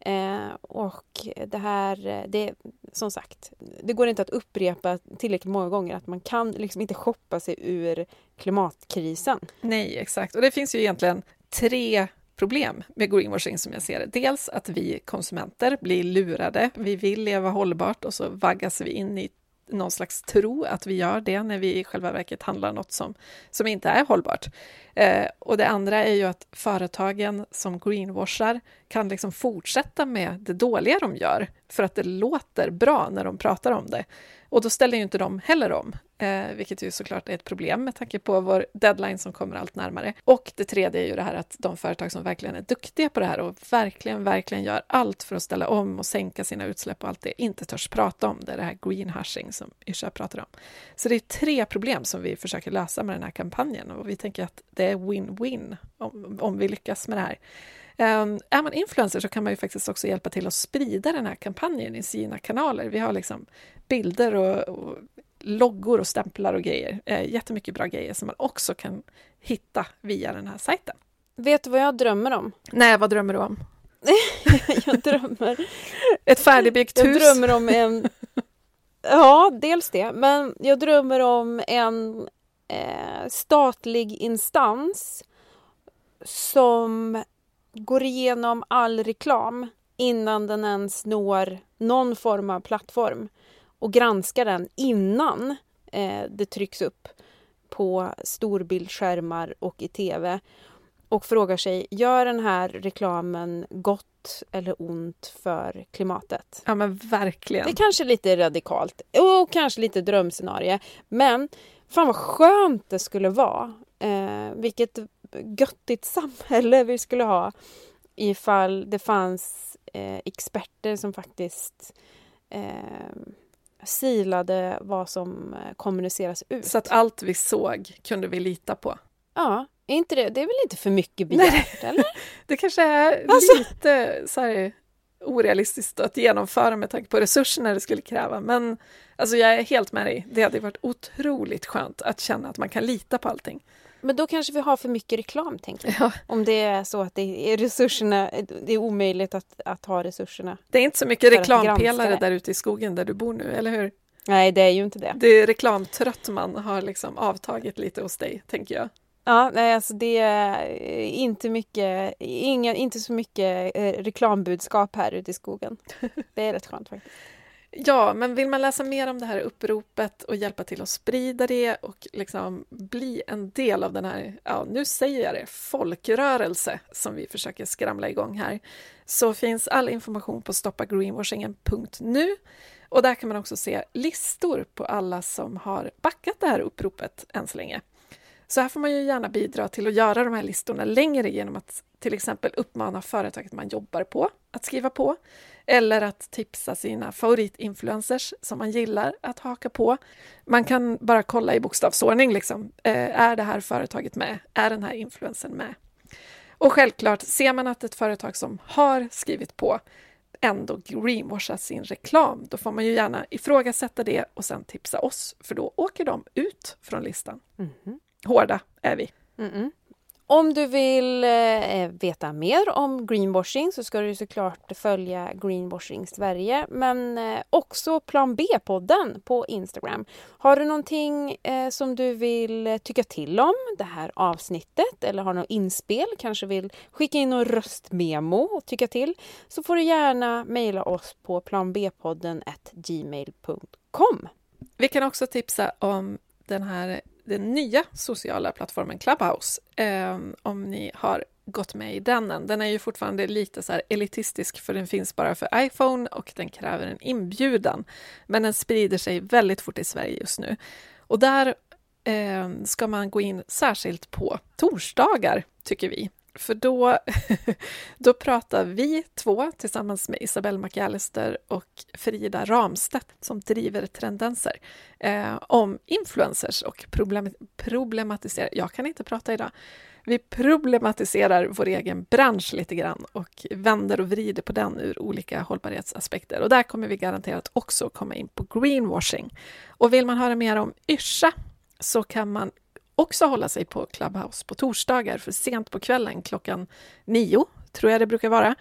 Eh, och det här, det som sagt, det går inte att upprepa tillräckligt många gånger att man kan liksom inte shoppa sig ur klimatkrisen. Nej, exakt. Och det finns ju egentligen tre problem med greenwashing som jag ser det. Dels att vi konsumenter blir lurade. Vi vill leva hållbart och så vaggas vi in i någon slags tro att vi gör det när vi i själva verket handlar något som, som inte är hållbart. Eh, och det andra är ju att företagen som greenwashar kan liksom fortsätta med det dåliga de gör för att det låter bra när de pratar om det. Och då ställer ju inte de heller om, eh, vilket ju såklart är ett problem med tanke på vår deadline som kommer allt närmare. Och det tredje är ju det här att de företag som verkligen är duktiga på det här och verkligen, verkligen gör allt för att ställa om och sänka sina utsläpp och allt det, inte törs prata om det, det här greenhushing som Yrsa pratar om. Så det är tre problem som vi försöker lösa med den här kampanjen och vi tänker att det är win-win om, om vi lyckas med det här. Um, är man influencer så kan man ju faktiskt också hjälpa till att sprida den här kampanjen i sina kanaler. Vi har liksom bilder och, och loggor och stämplar och grejer. Eh, jättemycket bra grejer som man också kan hitta via den här sajten. Vet du vad jag drömmer om? Nej, vad drömmer du om? jag drömmer... Ett färdigbyggt hus? Jag drömmer om en... Ja, dels det. Men jag drömmer om en eh, statlig instans som går igenom all reklam innan den ens når någon form av plattform och granskar den innan eh, det trycks upp på storbildsskärmar och i tv och frågar sig, gör den här reklamen gott eller ont för klimatet? Ja men verkligen. Det är kanske lite radikalt och kanske lite drömscenario men fan vad skönt det skulle vara. Eh, vilket göttigt samhälle vi skulle ha ifall det fanns eh, experter som faktiskt eh, silade vad som eh, kommuniceras ut. Så att allt vi såg kunde vi lita på. Ja, är inte det, det är väl inte för mycket begärt, eller? Det kanske är Alltså- lite så här, orealistiskt att genomföra med tanke på resurserna det skulle kräva. Men alltså, jag är helt med dig. Det hade varit otroligt skönt att känna att man kan lita på allting. Men då kanske vi har för mycket reklam, tänker jag. Ja, Om det är så att det är resurserna, det är omöjligt att, att ha resurserna. det är inte så mycket reklampelare där ute i skogen där du bor nu, eller hur? Nej, det är ju inte det. Det är reklamtrött man har liksom avtagit lite hos dig, tänker jag. Ja, nej, alltså det är inte mycket, inga, inte så mycket eh, reklambudskap här ute i skogen. Det är rätt skönt faktiskt. Ja, men vill man läsa mer om det här uppropet och hjälpa till att sprida det och liksom bli en del av den här, ja nu säger jag det, folkrörelse som vi försöker skramla igång här, så finns all information på stoppagreenwashingen.nu och där kan man också se listor på alla som har backat det här uppropet än så länge. Så här får man ju gärna bidra till att göra de här listorna längre genom att till exempel uppmana företaget man jobbar på att skriva på eller att tipsa sina favoritinfluencers som man gillar att haka på. Man kan bara kolla i bokstavsordning, liksom. Eh, är det här företaget med? Är den här influencern med? Och självklart, ser man att ett företag som har skrivit på ändå greenwashar sin reklam, då får man ju gärna ifrågasätta det och sen tipsa oss, för då åker de ut från listan. Mhm. Hårda är vi. Mm-mm. Om du vill eh, veta mer om greenwashing så ska du såklart följa Greenwashing Sverige men eh, också Plan B-podden på Instagram. Har du någonting eh, som du vill eh, tycka till om det här avsnittet eller har något inspel, kanske vill skicka in någon röstmemo och tycka till så får du gärna mejla oss på planbpodden gmail.com. Vi kan också tipsa om den här den nya sociala plattformen Clubhouse, eh, om ni har gått med i den än. Den är ju fortfarande lite så här elitistisk för den finns bara för iPhone och den kräver en inbjudan. Men den sprider sig väldigt fort i Sverige just nu. Och där eh, ska man gå in särskilt på torsdagar, tycker vi. För då, då pratar vi två tillsammans med Isabelle McAllister och Frida Ramstedt som driver Tendenser eh, om influencers och problem, problematiserar... Jag kan inte prata idag. Vi problematiserar vår egen bransch lite grann och vänder och vrider på den ur olika hållbarhetsaspekter. Och där kommer vi garanterat också komma in på greenwashing. Och vill man höra mer om Yrsa så kan man också hålla sig på Clubhouse på torsdagar, för sent på kvällen klockan nio, tror jag det brukar vara,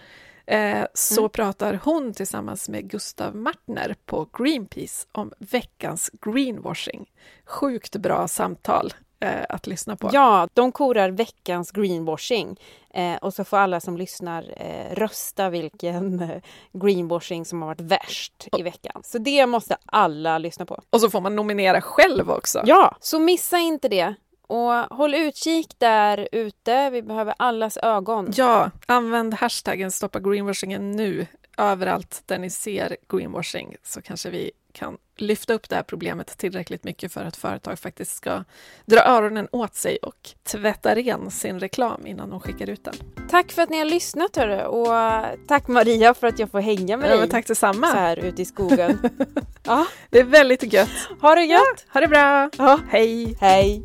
eh, så Mm. pratar hon tillsammans med Gustav Martner på Greenpeace om veckans greenwashing. Sjukt bra samtal eh, att lyssna på. Ja, de korar veckans greenwashing eh, och så får alla som lyssnar eh, rösta vilken eh, greenwashing som har varit värst i veckan. Så det måste alla lyssna på. Och så får man nominera själv också. Ja, så missa inte det. Och håll utkik där ute. Vi behöver allas ögon. Ja, använd hashtaggen stoppa greenwashingen nu överallt där ni ser greenwashing så kanske vi kan lyfta upp det här problemet tillräckligt mycket för att företag faktiskt ska dra öronen åt sig och tvätta ren sin reklam innan de skickar ut den. Tack för att ni har lyssnat hörru. och tack Maria för att jag får hänga med Ja, dig tack så detsamma. här ute i skogen. ja, Det är väldigt gött. ha det gött! Ha det bra. Ja. Hej! Hej!